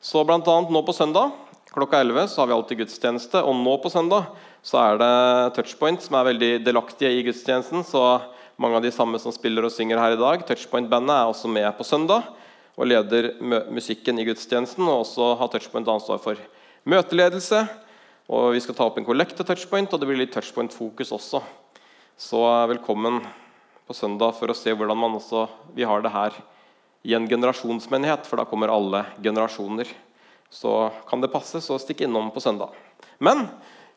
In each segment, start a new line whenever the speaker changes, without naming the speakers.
Så annet nå på søndag klokka 11 så har vi alltid gudstjeneste. Og nå på søndag så er det Touchpoint som er veldig delaktige i gudstjenesten. Så mange av de samme som spiller og synger her i dag, Touchpoint-bandet, er også med på søndag og leder musikken i gudstjenesten. Og også har Touchpoint ansvar for møteledelse. Og vi skal ta opp en kollekt til Touchpoint, og det blir litt Touchpoint-fokus også. Så velkommen på søndag for å se hvordan man også, vi har det her i en generasjonsmenighet, for da kommer alle generasjoner. Så kan det passe, så stikk innom på søndag. Men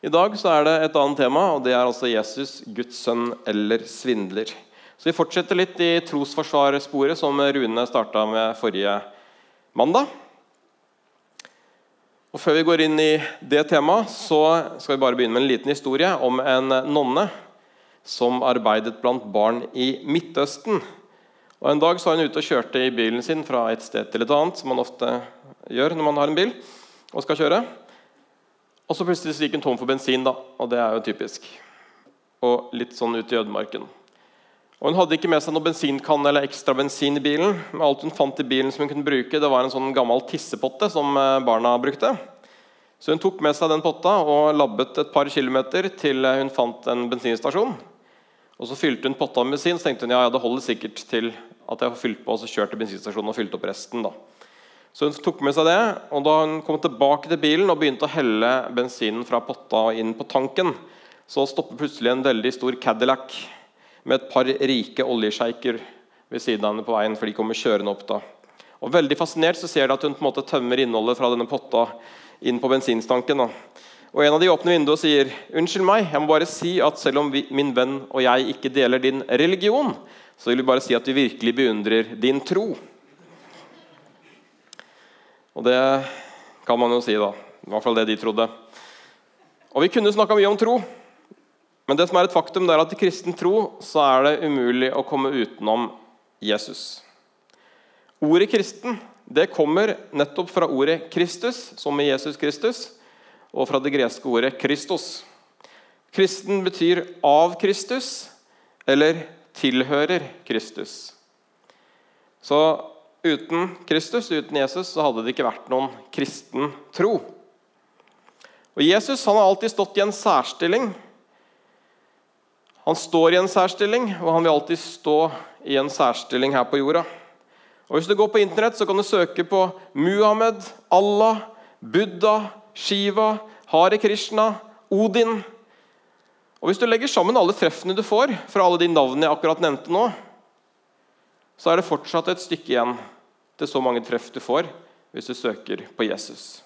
i dag så er det et annet tema, og det er altså Jesus, Guds sønn eller svindler. Så Vi fortsetter litt i trosforsvarsporet som Rune starta med forrige mandag. Og Før vi går inn i det temaet, så skal vi bare begynne med en liten historie om en nonne som arbeidet blant barn i Midtøsten. Og En dag så var hun ute og kjørte i bilen sin fra et sted til et annet, som man ofte gjør når man har en bil og skal kjøre. Og så plutselig gikk hun tom for bensin, da, og det er jo typisk. Og litt sånn ut i ødemarken. Og Hun hadde ikke med seg noe bensinkanne eller ekstra bensin i bilen. Men alt hun fant i bilen som hun kunne bruke, det var en sånn gammel tissepotte som eh, barna brukte. Så hun tok med seg den potta og labbet et par kilometer til hun fant en bensinstasjon. Og Så fylte hun potta med bensin, så tenkte hun ja, ja, det holder sikkert til at jeg får fylt på. Og så kjørte bensinstasjonen og fylte opp resten. da. Så hun tok med seg det, og da hun kom tilbake til bilen og begynte å helle bensinen fra potta inn på tanken, så stoppet plutselig en veldig stor Cadillac med et par rike oljesjeiker ved siden av henne på veien. for de kommer kjørende opp da. Og Veldig fascinert så ser de at hun på en måte tømmer innholdet fra denne potta inn på bensinstanken. da. Og En av de åpner vinduet og sier unnskyld meg, jeg må bare si at selv om vi, min venn og jeg ikke deler din religion, så vil vi bare si at vi virkelig beundrer din tro. Og det kan man jo si, da. I hvert fall det de trodde. Og Vi kunne snakka mye om tro, men det som er et faktum det er at i kristen tro så er det umulig å komme utenom Jesus. Ordet kristen det kommer nettopp fra ordet Kristus, som i Jesus Kristus, og fra det greske ordet Kristos. Kristen betyr 'av Kristus' eller 'tilhører Kristus'. Så uten Kristus, uten Jesus, så hadde det ikke vært noen kristen tro. Og Jesus han har alltid stått i en særstilling. Han står i en særstilling, og han vil alltid stå i en særstilling her på jorda. Og Hvis du går på Internett, så kan du søke på Muhammed, Allah, Buddha, Shiva, Hare Krishna, Odin. Og Hvis du legger sammen alle treffene du får fra alle de navnene jeg akkurat nevnte nå, så er det fortsatt et stykke igjen til så mange treff du får hvis du søker på Jesus.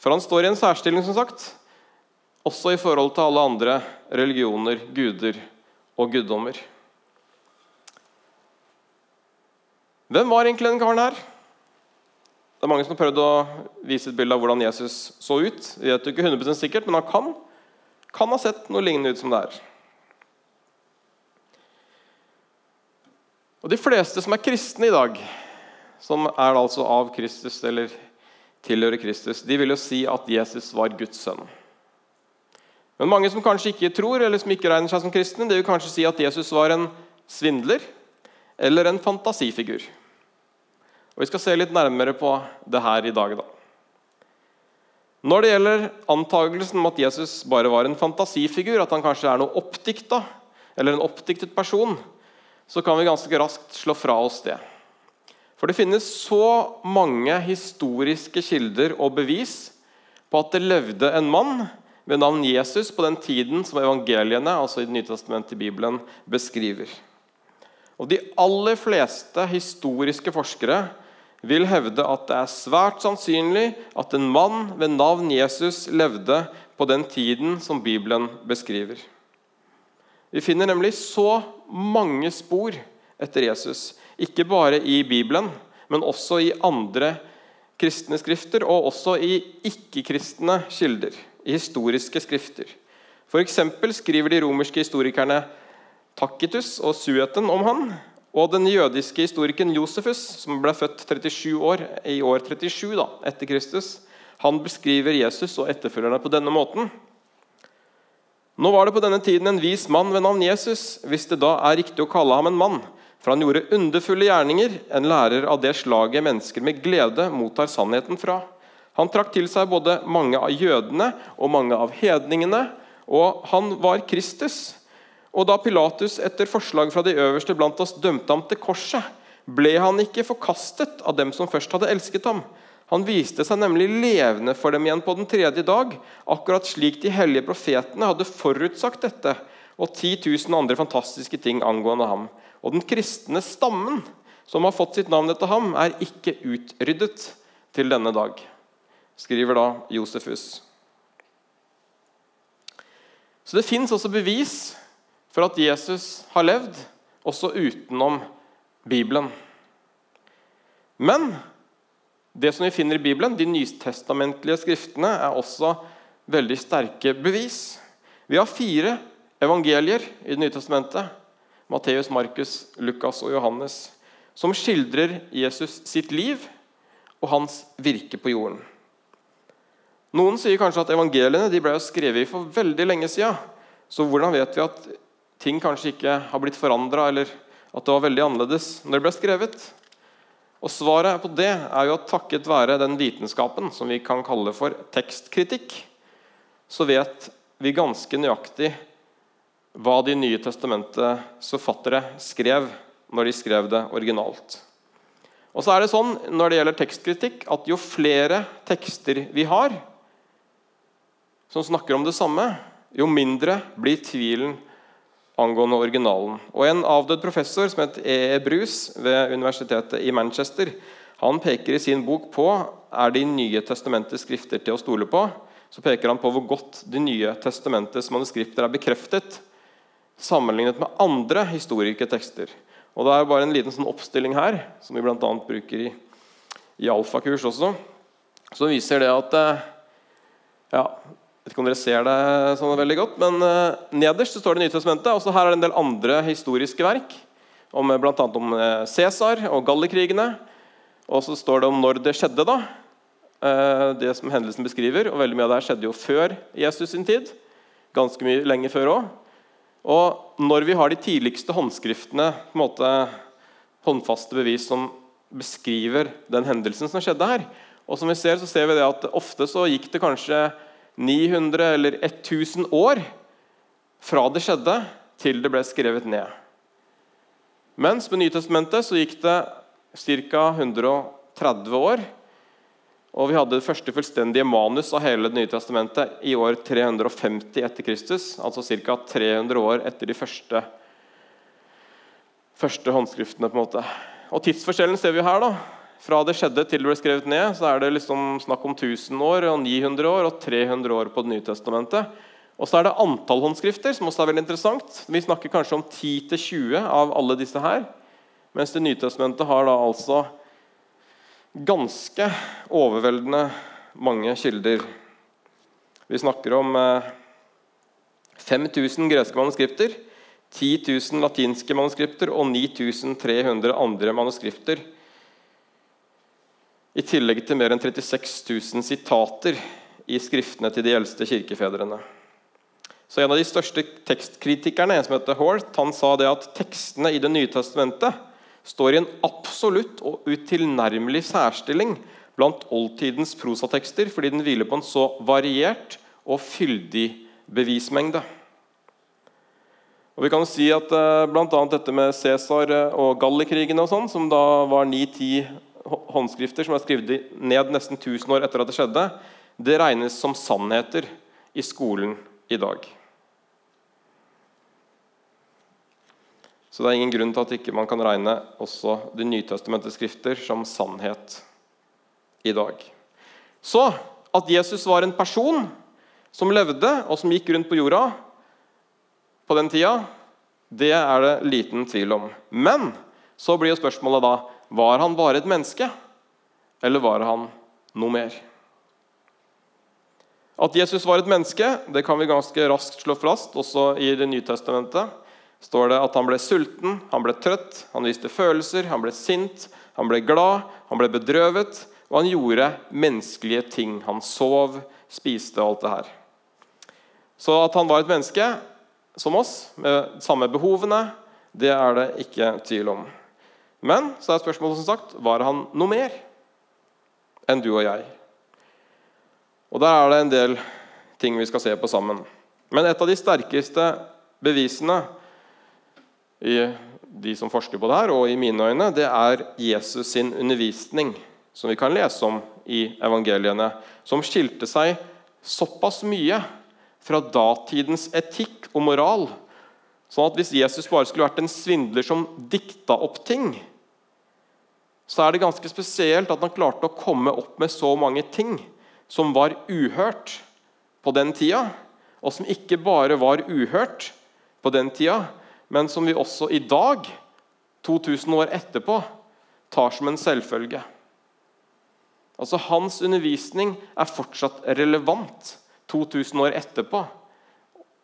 For han står i en særstilling, som sagt, også i forhold til alle andre religioner, guder og guddommer. Hvem var egentlig denne karen her? Det er Mange som har prøvd å vise et bilde av hvordan Jesus så ut. Vi vet jo ikke 100 sikkert, men han kan, kan ha sett noe lignende ut som det er. Og De fleste som er kristne i dag, som er altså av Kristus eller tilhører Kristus, de vil jo si at Jesus var Guds sønn. Men mange som kanskje ikke tror, eller som ikke regner seg som kristne, de vil kanskje si at Jesus var en svindler eller en fantasifigur. Og Vi skal se litt nærmere på det her i dag. da. Når det gjelder antagelsen om at Jesus bare var en fantasifigur, at han kanskje er noe oppdikta, eller en oppdiktet person, så kan vi ganske raskt slå fra oss det. For det finnes så mange historiske kilder og bevis på at det levde en mann ved navn Jesus på den tiden som evangeliene, altså i Det nye i Bibelen, beskriver. Og De aller fleste historiske forskere vil hevde at det er svært sannsynlig at en mann ved navn Jesus levde på den tiden som Bibelen beskriver. Vi finner nemlig så mange spor etter Jesus. Ikke bare i Bibelen, men også i andre kristne skrifter, og også i ikke-kristne kilder. I historiske skrifter. F.eks. skriver de romerske historikerne Takitus og Sueten om han, og den jødiske historikeren Josefus, som ble født 37 år, i år 37 da, etter Kristus, han beskriver Jesus og etterfølgerne på denne måten. Nå var det på denne tiden en vis mann ved navn Jesus. Hvis det da er riktig å kalle ham en mann, For han gjorde underfulle gjerninger, en lærer av det slaget mennesker med glede mottar sannheten fra. Han trakk til seg både mange av jødene og mange av hedningene, og han var Kristus. Og da Pilatus etter forslag fra de øverste blant oss dømte ham til korset, ble han ikke forkastet av dem som først hadde elsket ham. Han viste seg nemlig levende for dem igjen på den tredje dag, akkurat slik de hellige profetene hadde forutsagt dette, og 10 000 andre fantastiske ting angående ham. Og den kristne stammen, som har fått sitt navn etter ham, er ikke utryddet til denne dag, skriver da Josefus. Så det fins også bevis for at Jesus har levd, også utenom Bibelen. Men det som vi finner i Bibelen, de nytestamentlige skriftene, er også veldig sterke bevis. Vi har fire evangelier i Det nye testamentet. Matteus, Markus, Lukas og Johannes. Som skildrer Jesus sitt liv og hans virke på jorden. Noen sier kanskje at evangeliene ble skrevet for veldig lenge siden. Så hvordan vet vi at ting kanskje ikke har blitt forandra, eller at det var veldig annerledes når det ble skrevet? Og Svaret på det er jo at takket være den vitenskapen som vi kan kalle for tekstkritikk, så vet vi ganske nøyaktig hva De nye testamentets forfattere skrev når de skrev det originalt. Og så er det sånn når det gjelder tekstkritikk, at jo flere tekster vi har som snakker om det samme, jo mindre blir tvilen angående originalen. Og En avdød professor som het E. e. Bruce ved universitetet i Manchester han peker i sin bok på er De nye testamentets skrifter til å stole på. Så peker han på hvor godt De nye testamentets manuskripter er bekreftet sammenlignet med andre historiske tekster. Og Det er jo bare en liten sånn oppstilling her, som vi bl.a. bruker i, i alfakurs også, som viser det at eh, ja, vet ikke om dere ser det sånn veldig godt, men Nederst så står det Nytestamentet. og Her er det en del andre historiske verk, om, eh, bl.a. om uh, Cæsar og gallikrigene. Og så står det om når det skjedde. da, det som hendelsen beskriver. og Veldig mye av det her skjedde jo før Jesus sin tid. Ganske mye lenge før òg. Og når vi har de tidligste håndskriftene, på en måte håndfaste bevis som beskriver den hendelsen som skjedde her, og som vi ser, så ser vi det at ofte så gikk det kanskje 900 eller 1000 år fra det skjedde, til det ble skrevet ned. Mens med Nytestamentet så gikk det ca. 130 år. Og vi hadde det første fullstendige manus av hele Det nye testamentet i år 350 etter Kristus. Altså ca. 300 år etter de første, første håndskriftene. på en måte. Og Tidsforskjellen ser vi her. da. Fra det skjedde til det ble skrevet ned, så er det liksom snakk om 1000 år, og 900 år og 300 år på Det nye testamentet. Og så er det antall håndskrifter, som også er veldig interessant. Vi snakker kanskje om 10-20 av alle disse her. Mens Det nye testamentet har da altså ganske overveldende mange kilder. Vi snakker om 5000 eh, greske manuskripter, 10 000 latinske manuskripter og 9300 andre manuskripter i tillegg til mer enn 36 000 sitater i skriftene til de eldste kirkefedrene. Så En av de største tekstkritikerne, en som heter Horth, han sa det at tekstene i Det nye testamentet står i en absolutt og utilnærmelig særstilling blant oldtidens prosatekster fordi den hviler på en så variert og fyldig bevismengde. Og vi kan si at eh, Bl.a. dette med Cæsar og Gallikrigene, og sånn, som da var 9-10 håndskrifter som er skrevet ned nesten 1000 år etter at det skjedde, det regnes som sannheter i skolen i dag. Så det er ingen grunn til at ikke man kan regne også De nytestamentets skrifter som sannhet i dag. Så at Jesus var en person som levde, og som gikk rundt på jorda på den tida, det er det liten tvil om. Men så blir jo spørsmålet da var han bare et menneske, eller var han noe mer? At Jesus var et menneske, det kan vi ganske raskt slå fast. Også i Det nye testamentet står det at han ble sulten, han ble trøtt, han viste følelser, han ble sint, han ble glad, han ble bedrøvet, og han gjorde menneskelige ting. Han sov, spiste og alt det her. Så at han var et menneske som oss, med samme behovene, Det er det ikke tvil om. Men så er spørsmålet som sagt, var han noe mer enn du og jeg? Og Der er det en del ting vi skal se på sammen. Men et av de sterkeste bevisene i de som forsker på det her, og i mine øyne, det er Jesus sin undervisning, som vi kan lese om i evangeliene, som skilte seg såpass mye fra datidens etikk og moral. Sånn at Hvis Jesus bare skulle vært en svindler som dikta opp ting, så er det ganske spesielt at han klarte å komme opp med så mange ting som var uhørt på den tida, og som ikke bare var uhørt på den tida, men som vi også i dag, 2000 år etterpå, tar som en selvfølge. Altså Hans undervisning er fortsatt relevant 2000 år etterpå.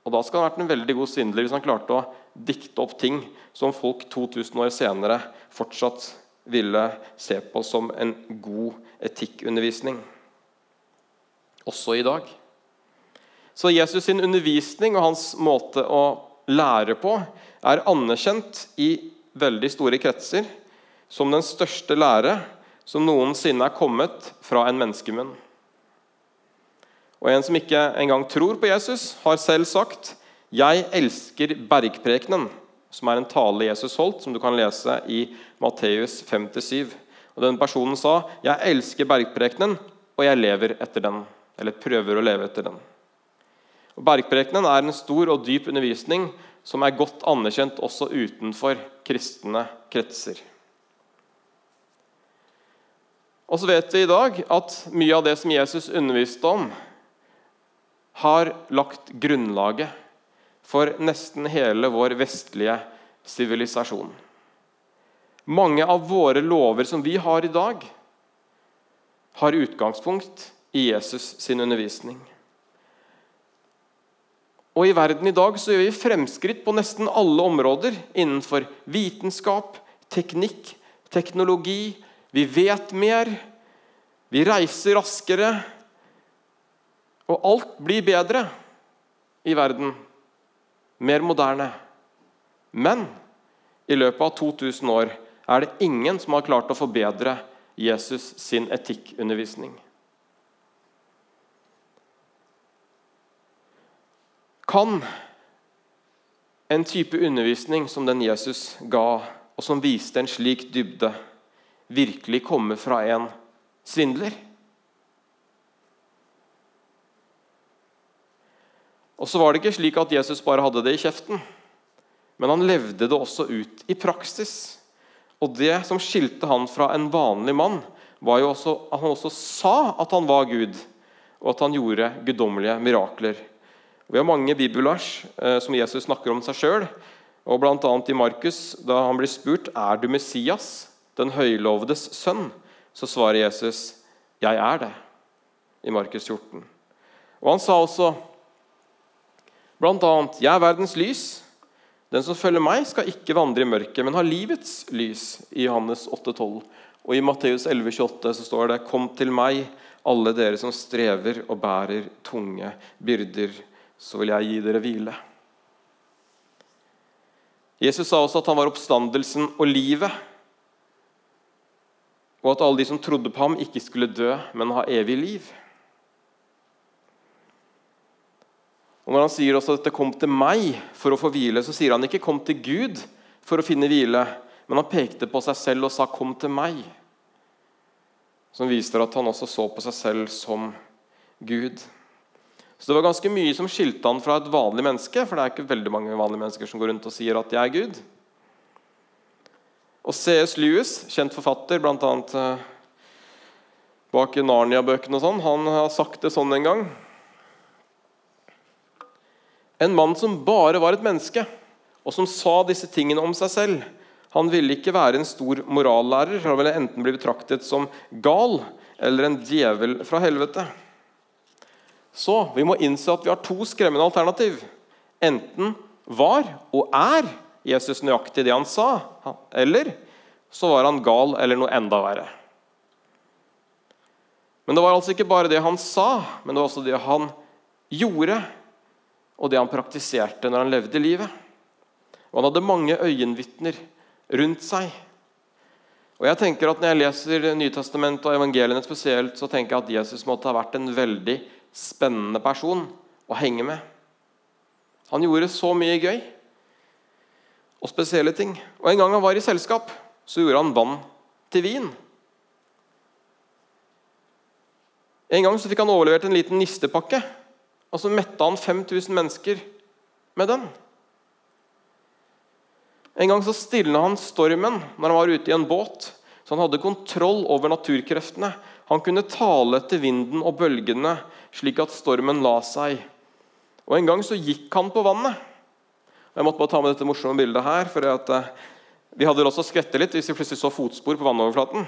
Og Da skal han ha vært en veldig god svindler hvis han klarte å dikte opp ting som folk 2000 år senere fortsatt ville se på som en god etikkundervisning. Også i dag. Så Jesus sin undervisning og hans måte å lære på er anerkjent i veldig store kretser som den største lære som noensinne er kommet fra en menneskemunn. Og En som ikke engang tror på Jesus, har selv sagt 'Jeg elsker bergprekenen', som er en tale Jesus holdt, som du kan lese i Matteus 5-7. Og Den personen sa 'Jeg elsker bergprekenen, og jeg lever etter den'. Eller prøver å leve etter den. Og Bergprekenen er en stor og dyp undervisning som er godt anerkjent også utenfor kristne kretser. Og så vet vi i dag at mye av det som Jesus underviste om, har lagt grunnlaget for nesten hele vår vestlige sivilisasjon. Mange av våre lover som vi har i dag, har utgangspunkt i Jesus sin undervisning. Og I verden i dag så gjør vi fremskritt på nesten alle områder innenfor vitenskap, teknikk, teknologi. Vi vet mer, vi reiser raskere. Og alt blir bedre i verden. Mer moderne. Men i løpet av 2000 år er det ingen som har klart å forbedre Jesus sin etikkundervisning. Kan en type undervisning som den Jesus ga, og som viste en slik dybde, virkelig komme fra en svindler? Og så var det ikke slik at Jesus bare hadde det i kjeften, men han levde det også ut i praksis. Og det som skilte han fra en vanlig mann, var jo også at han også sa at han var Gud, og at han gjorde guddommelige mirakler. Vi har mange bibelvers eh, som Jesus snakker om seg sjøl. Bl.a. i Markus, da han blir spurt er du Messias, den høylovdes sønn, så svarer Jesus 'Jeg er det' i Markus 14. Og Han sa også bl.a.: 'Jeg er verdens lys'. Den som følger meg, skal ikke vandre i mørket, men ha livets lys. I Johannes 8,12. Og i Matteus 11,28 så står det:" Kom til meg, alle dere som strever og bærer tunge byrder så vil jeg gi dere hvile. Jesus sa også at han var oppstandelsen og livet, og at alle de som trodde på ham, ikke skulle dø, men ha evig liv. Og Når han sier også at det kom til meg for å få hvile, så sier han ikke 'kom til Gud for å finne hvile', men han pekte på seg selv og sa 'kom til meg', som viser at han også så på seg selv som Gud. Så det var ganske mye som skilte han fra et vanlig menneske, for det er ikke veldig mange vanlige mennesker som går rundt og sier at de er Gud. Og C.S. Lewis, kjent forfatter, bl.a. Eh, bak Narnia-bøkene og sånn, han har sagt det sånn en gang. En mann som bare var et menneske, og som sa disse tingene om seg selv. Han ville ikke være en stor morallærer. Han ville enten bli betraktet som gal eller en djevel fra helvete. Så vi må innse at vi har to skremmende alternativ. Enten var og er Jesus nøyaktig det han sa, eller så var han gal eller noe enda verre. Men det var altså ikke bare det han sa, men det var også det han gjorde, og det han praktiserte når han levde livet. Og han hadde mange øyenvitner rundt seg. Og jeg tenker at Når jeg leser Nytestamentet og evangeliene spesielt, så tenker jeg at Jesus måtte ha vært en veldig spennende person å henge med. Han gjorde så mye gøy og spesielle ting. Og En gang han var i selskap, så gjorde han vann til vin. En gang så fikk han overlevert en liten nistepakke, og så metta han 5000 mennesker med den. En gang så stilna han stormen når han var ute i en båt, så han hadde kontroll over naturkreftene. Han kunne tale til vinden og bølgene slik at stormen la seg. Og En gang så gikk han på vannet. Jeg måtte bare ta med dette morsomme bildet her. for eh, Vi hadde også skvettet litt hvis vi plutselig så fotspor på vannoverflaten.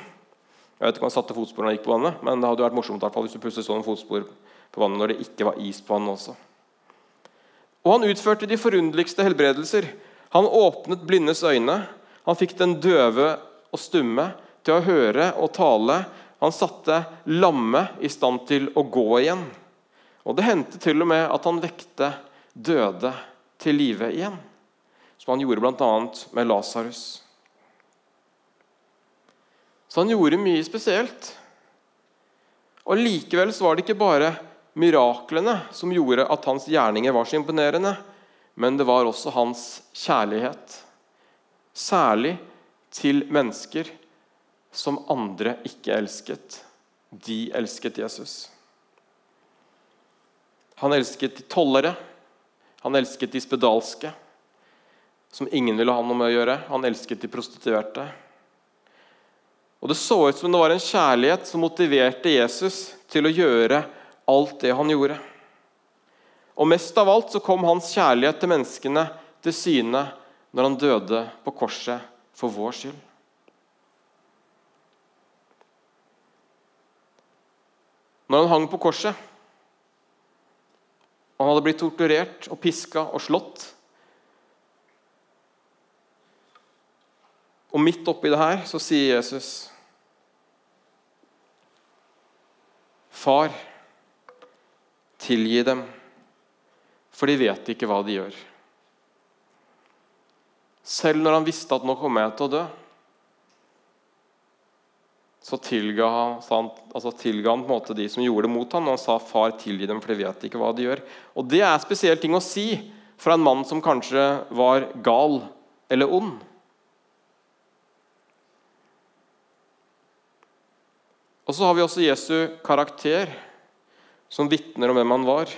Jeg vet ikke om han satte fotspor når han gikk på vannet, men det hadde vært morsomt hvert fall, hvis du plutselig så noen fotspor på vannet når det ikke var is på vannet også. Og Han utførte de forunderligste helbredelser. Han åpnet blindes øyne. Han fikk den døve og stumme til å høre og tale. Han satte lamme i stand til å gå igjen. Og Det hendte til og med at han vekte døde til live igjen. Som han gjorde bl.a. med Lasarus. Så han gjorde mye spesielt. Og Likevel så var det ikke bare miraklene som gjorde at hans gjerninger var så imponerende, men det var også hans kjærlighet. Særlig til mennesker som andre ikke elsket. De elsket Jesus. Han elsket de tollere, han elsket de spedalske, som ingen ville ha noe med å gjøre. Han elsket de prostituerte. Og Det så ut som det var en kjærlighet som motiverte Jesus til å gjøre alt det han gjorde. Og Mest av alt så kom hans kjærlighet til menneskene til syne når han døde på korset for vår skyld. Når han hang på korset, og han hadde blitt torturert og piska og slått Og midt oppi det her så sier Jesus Far, tilgi dem, for de vet ikke hva de gjør. Selv når han visste at nå kommer jeg til å dø, så tilga han, altså tilga han på en måte de som gjorde det mot ham, og han sa 'far, tilgi dem, for de vet ikke hva de gjør'. Og Det er spesielt ting å si fra en mann som kanskje var gal eller ond. Og så har vi også Jesu karakter, som vitner om hvem han var.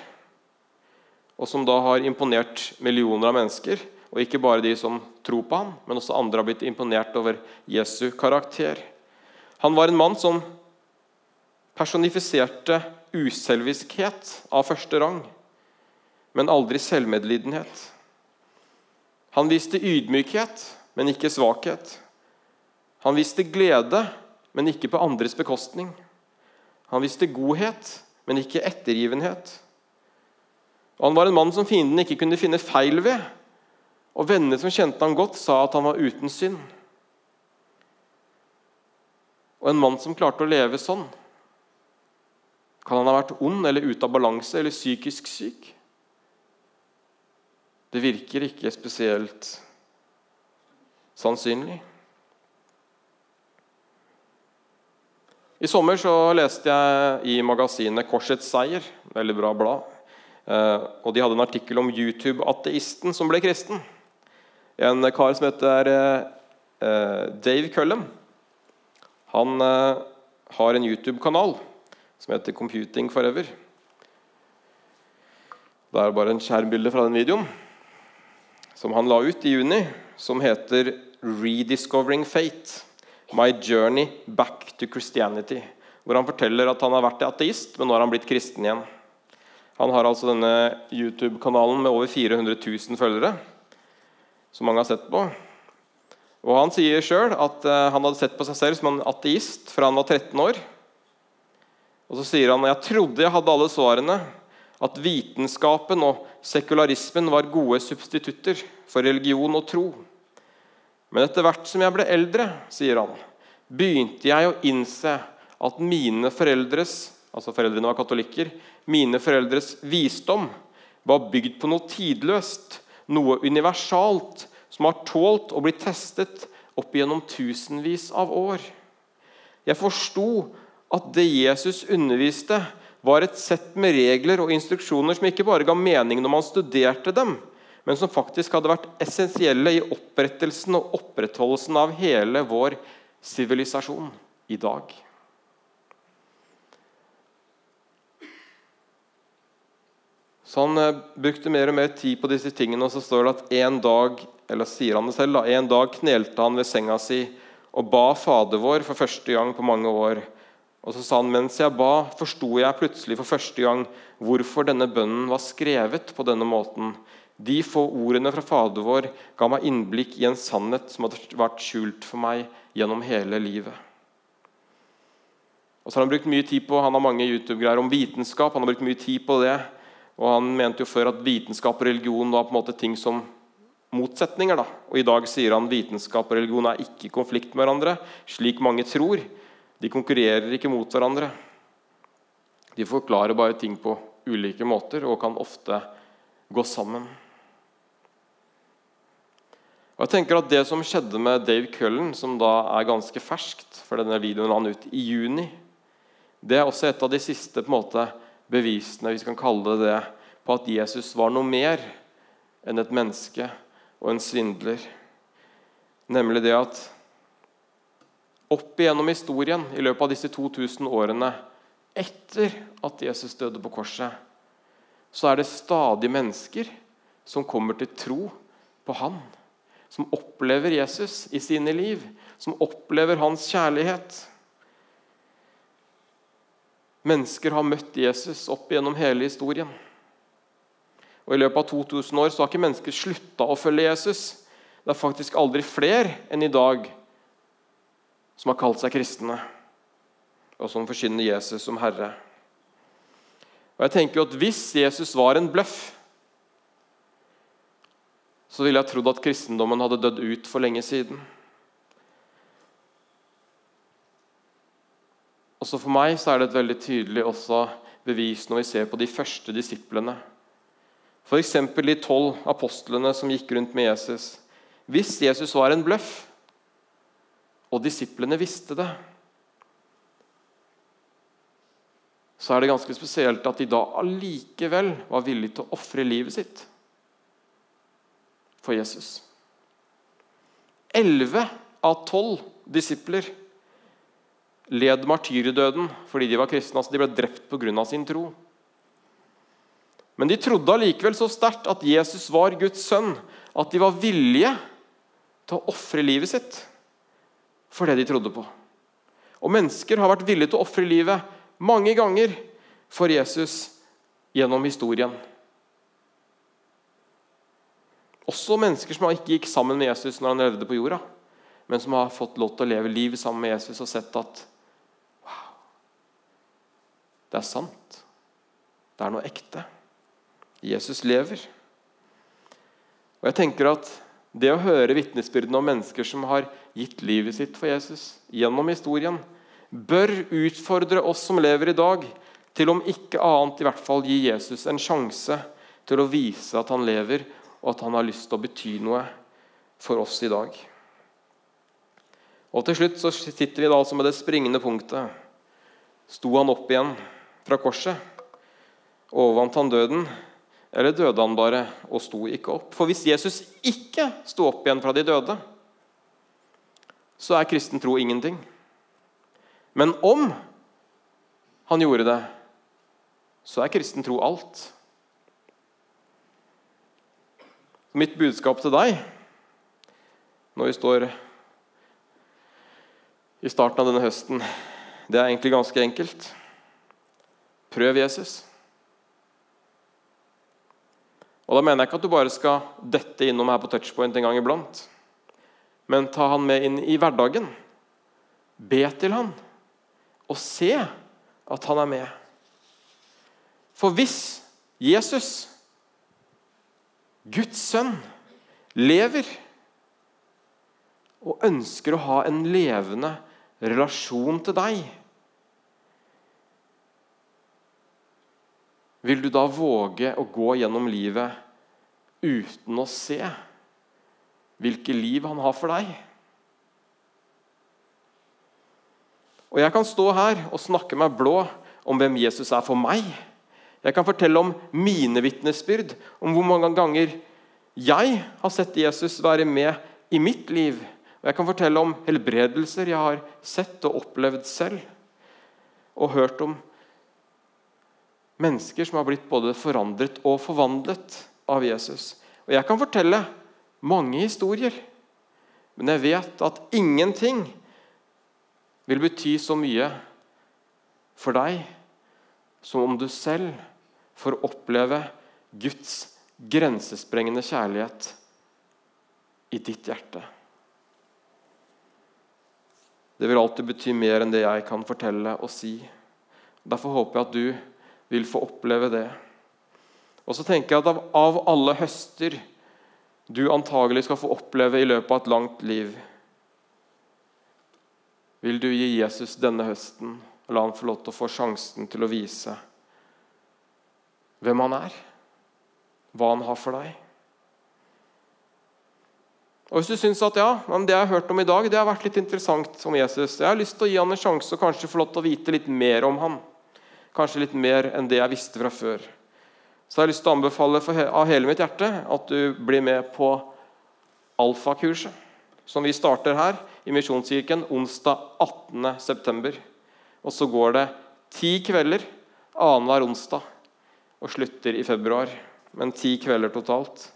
Og som da har imponert millioner av mennesker. Og ikke bare de som tror på ham, men også andre har blitt imponert over Jesu karakter. Han var en mann som personifiserte uselviskhet av første rang, men aldri selvmedlidenhet. Han viste ydmykhet, men ikke svakhet. Han viste glede, men ikke på andres bekostning. Han viste godhet, men ikke ettergivenhet. Og Han var en mann som fienden ikke kunne finne feil ved. Og vennene som kjente ham godt, sa at han var uten synd. Og en mann som klarte å leve sånn, kan han ha vært ond eller ute av balanse eller psykisk syk? Det virker ikke spesielt sannsynlig. I sommer så leste jeg i magasinet Korsets seier, veldig bra blad. Eh, og De hadde en artikkel om YouTube-ateisten som ble kristen. En kar som heter eh, Dave Cullum. Han eh, har en YouTube-kanal som heter Computing Forever. Det er bare en skjermbilde fra den videoen som han la ut i juni, som heter 'Rediscovering Fate'. My Journey Back to Christianity. Hvor han forteller at han har vært ateist, men nå har han blitt kristen igjen. Han har altså denne YouTube-kanalen med over 400 000 følgere, som mange har sett på. Og Han sier sjøl at uh, han hadde sett på seg selv som en ateist fra han var 13 år. Og så sier han jeg trodde jeg hadde alle svarene, at vitenskapen og sekularismen var gode substitutter for religion og tro. Men etter hvert som jeg ble eldre, sier han, begynte jeg å innse at mine foreldres altså foreldrene var katolikker, mine foreldres visdom var bygd på noe tidløst, noe universalt, som har tålt å bli testet opp gjennom tusenvis av år. Jeg forsto at det Jesus underviste, var et sett med regler og instruksjoner som ikke bare ga mening når man studerte dem, men som faktisk hadde vært essensielle i opprettelsen og opprettholdelsen av hele vår sivilisasjon i dag. Så han eh, brukte mer og mer tid på disse tingene, og så står det at en dag eller sier han det selv da, en dag knelte han ved senga si og ba Fader vår for første gang på mange år. Og så sa han mens jeg ba, forsto jeg plutselig for første gang hvorfor denne bønnen var skrevet på denne måten. De få ordene fra Fader vår ga meg innblikk i en sannhet som hadde vært skjult for meg gjennom hele livet. Og så har Han brukt mye tid på, han har mange YouTube-greier om vitenskap. han har brukt mye tid på det, og Han mente jo før at vitenskap og religion var på en måte ting som motsetninger. Da. Og I dag sier han vitenskap og religion er ikke i konflikt med hverandre, slik mange tror. De konkurrerer ikke mot hverandre. De forklarer bare ting på ulike måter og kan ofte gå sammen. Og jeg tenker at Det som skjedde med Dave Cullen, som da er ganske ferskt, for denne videoen han ut i juni, det er også et av de siste måte, bevisene hvis vi kan kalle det det, på at Jesus var noe mer enn et menneske og en svindler. Nemlig det at opp igjennom historien i løpet av disse 2000 årene etter at Jesus døde på korset, så er det stadig mennesker som kommer til tro på Han som opplever Jesus i sine liv, som opplever hans kjærlighet. Mennesker har møtt Jesus opp gjennom hele historien. Og I løpet av 2000 år så har ikke mennesker slutta å følge Jesus. Det er faktisk aldri flere enn i dag som har kalt seg kristne, og som forkynner Jesus som Herre. Og jeg tenker jo at Hvis Jesus var en bløff, så ville jeg trodd at kristendommen hadde dødd ut for lenge siden. Også For meg så er det et veldig tydelig bevis når vi ser på de første disiplene. F.eks. de tolv apostlene som gikk rundt med Jesus. Hvis Jesus var en bløff, og disiplene visste det, så er det ganske spesielt at de da allikevel var villige til å ofre livet sitt for Jesus. Elleve av tolv disipler led martyrdøden fordi de var kristne. altså De ble drept pga. sin tro. Men de trodde allikevel så sterkt at Jesus var Guds sønn, at de var villige til å ofre livet sitt for det de trodde på. Og mennesker har vært villige til å ofre livet mange ganger for Jesus gjennom historien. Også mennesker som ikke gikk sammen med Jesus når han levde på jorda, men som har fått lov til å leve liv sammen med Jesus og sett at wow, det er sant. Det er noe ekte. Jesus lever. Og jeg tenker at Det å høre vitnesbyrdene om mennesker som har gitt livet sitt for Jesus gjennom historien, bør utfordre oss som lever i dag, til om ikke annet i hvert fall gi Jesus en sjanse til å vise at han lever, og at han har lyst til å bety noe for oss i dag. Og Til slutt så sitter vi da altså med det springende punktet. Sto han opp igjen fra korset? Overvant han døden? Eller døde han bare og sto ikke opp? For hvis Jesus ikke sto opp igjen fra de døde, så er kristen tro ingenting. Men om han gjorde det, så er kristen tro alt. Mitt budskap til deg når vi står i starten av denne høsten, det er egentlig ganske enkelt. Prøv Jesus. Og Da mener jeg ikke at du bare skal dette innom her på touchpoint en gang iblant. Men ta han med inn i hverdagen. Be til han, og se at han er med. For hvis Jesus Guds sønn lever og ønsker å ha en levende relasjon til deg. Vil du da våge å gå gjennom livet uten å se hvilke liv han har for deg. Og jeg kan stå her og snakke meg blå om hvem Jesus er for meg. Jeg kan fortelle om mine vitnesbyrd, om hvor mange ganger jeg har sett Jesus være med i mitt liv. Og jeg kan fortelle om helbredelser jeg har sett og opplevd selv. Og hørt om mennesker som har blitt både forandret og forvandlet av Jesus. Og jeg kan fortelle mange historier, men jeg vet at ingenting vil bety så mye for deg som om du selv får oppleve Guds grensesprengende kjærlighet i ditt hjerte. Det vil alltid bety mer enn det jeg kan fortelle og si. Derfor håper jeg at du vil få oppleve det. Og så tenker jeg at av alle høster du antagelig skal få oppleve i løpet av et langt liv, vil du gi Jesus denne høsten og la han få lov til å få sjansen til å vise hvem han er, hva han har for deg. Og Hvis du syns at ja, det jeg har hørt om i dag, det har vært litt interessant om Jesus Jeg har lyst til å gi han en sjanse og kanskje få lov til å vite litt mer om han. Kanskje litt mer enn det jeg visste fra før. Så jeg har lyst til å anbefale av hele mitt hjerte at du blir med på alfakurset, som vi starter her i Misjonskirken onsdag 18.9. Og så går det ti kvelder annenhver onsdag og slutter i februar. Men ti kvelder totalt.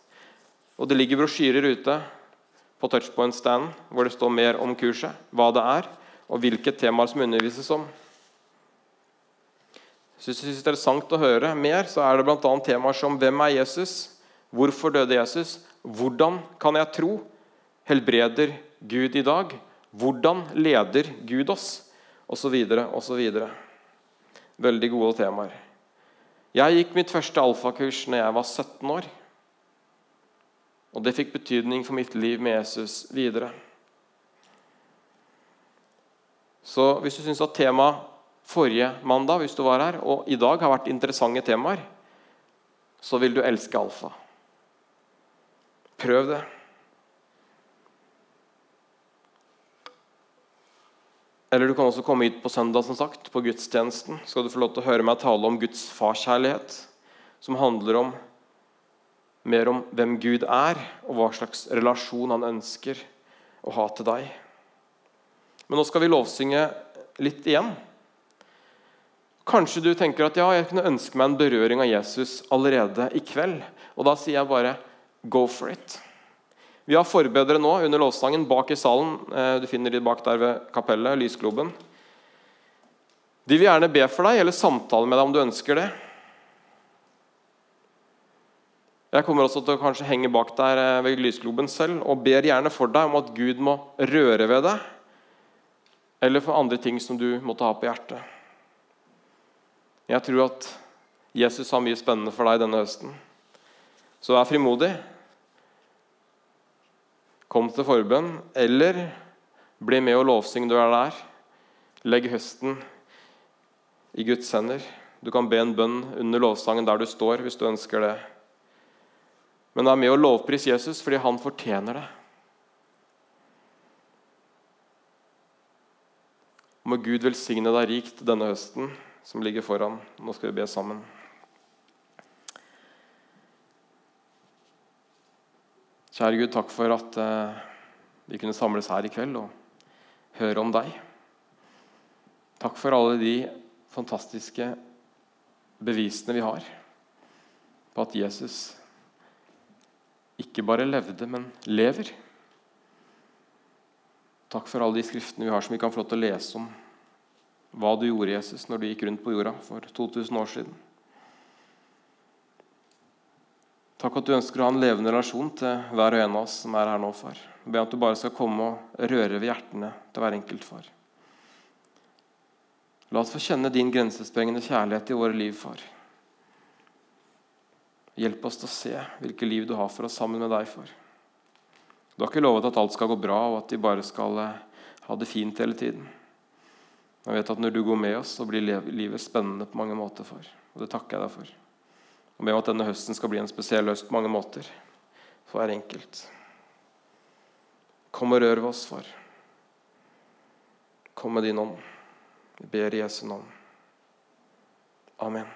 Og det ligger brosjyrer ute på touchpoint-standen hvor det står mer om kurset, hva det er, og hvilke temaer som undervises om. Hvis du synes det er interessant å høre mer, så er det bl.a. temaer som hvem er Jesus? Hvorfor døde Jesus? Hvordan kan jeg tro? Helbreder Gud i dag? Hvordan leder Gud oss? Så videre. Veldig gode temaer. Jeg gikk mitt første alfakurs når jeg var 17 år. Og det fikk betydning for mitt liv med Jesus videre. Så hvis du syns at temaet forrige mandag hvis du var her, og i dag har vært interessante temaer, så vil du elske alfa. Prøv det. Eller du kan også komme hit på søndag som sagt, på gudstjenesten. skal du få lov til å høre meg tale om Guds farskjærlighet, som handler om mer om hvem Gud er, og hva slags relasjon han ønsker å ha til deg. Men nå skal vi lovsynge litt igjen. Kanskje du tenker at ja, jeg kunne ønske meg en berøring av Jesus allerede i kveld. Og da sier jeg bare go for it. Vi har forbedere nå under lovsangen bak i salen. Eh, du finner de bak der ved kapellet, lysgloben. De vil gjerne be for deg eller samtale med deg om du ønsker det. Jeg kommer også til å kanskje henge bak der eh, ved lysgloben selv og ber gjerne for deg om at Gud må røre ved deg, eller for andre ting som du måtte ha på hjertet. Jeg tror at Jesus har mye spennende for deg denne høsten. Så vær frimodig. Kom til forbønn, eller bli med og lovsyng du er der. Legg høsten i Guds hender. Du kan be en bønn under lovsangen der du står, hvis du ønsker det. Men vær med og lovpris Jesus fordi han fortjener det. Må Gud velsigne deg rikt denne høsten som ligger foran. Nå skal vi be sammen. Kjære Gud, takk for at uh, vi kunne samles her i kveld og høre om deg. Takk for alle de fantastiske bevisene vi har på at Jesus ikke bare levde, men lever. Takk for alle de skriftene vi har som vi kan få lov til å lese om hva du gjorde, Jesus, når du gikk rundt på jorda for 2000 år siden. Takk at du ønsker å ha en levende relasjon til hver og en av oss som er her nå, far. Jeg ber at du bare skal komme og røre ved hjertene til hver enkelt, far. La oss få kjenne din grensesprengende kjærlighet i våre liv, far. Hjelp oss til å se hvilke liv du har for oss sammen med deg, far. Du har ikke lovet at alt skal gå bra, og at de bare skal eh, ha det fint hele tiden. Jeg vet at når du går med oss, så blir livet spennende på mange måter, far. Og det takker jeg deg for og be om at denne høsten skal bli en spesiell høst på mange måter for det er enkelt. Kom og rør ved oss, far. Kom med din ånd. Vi ber i Jesu navn. Amen.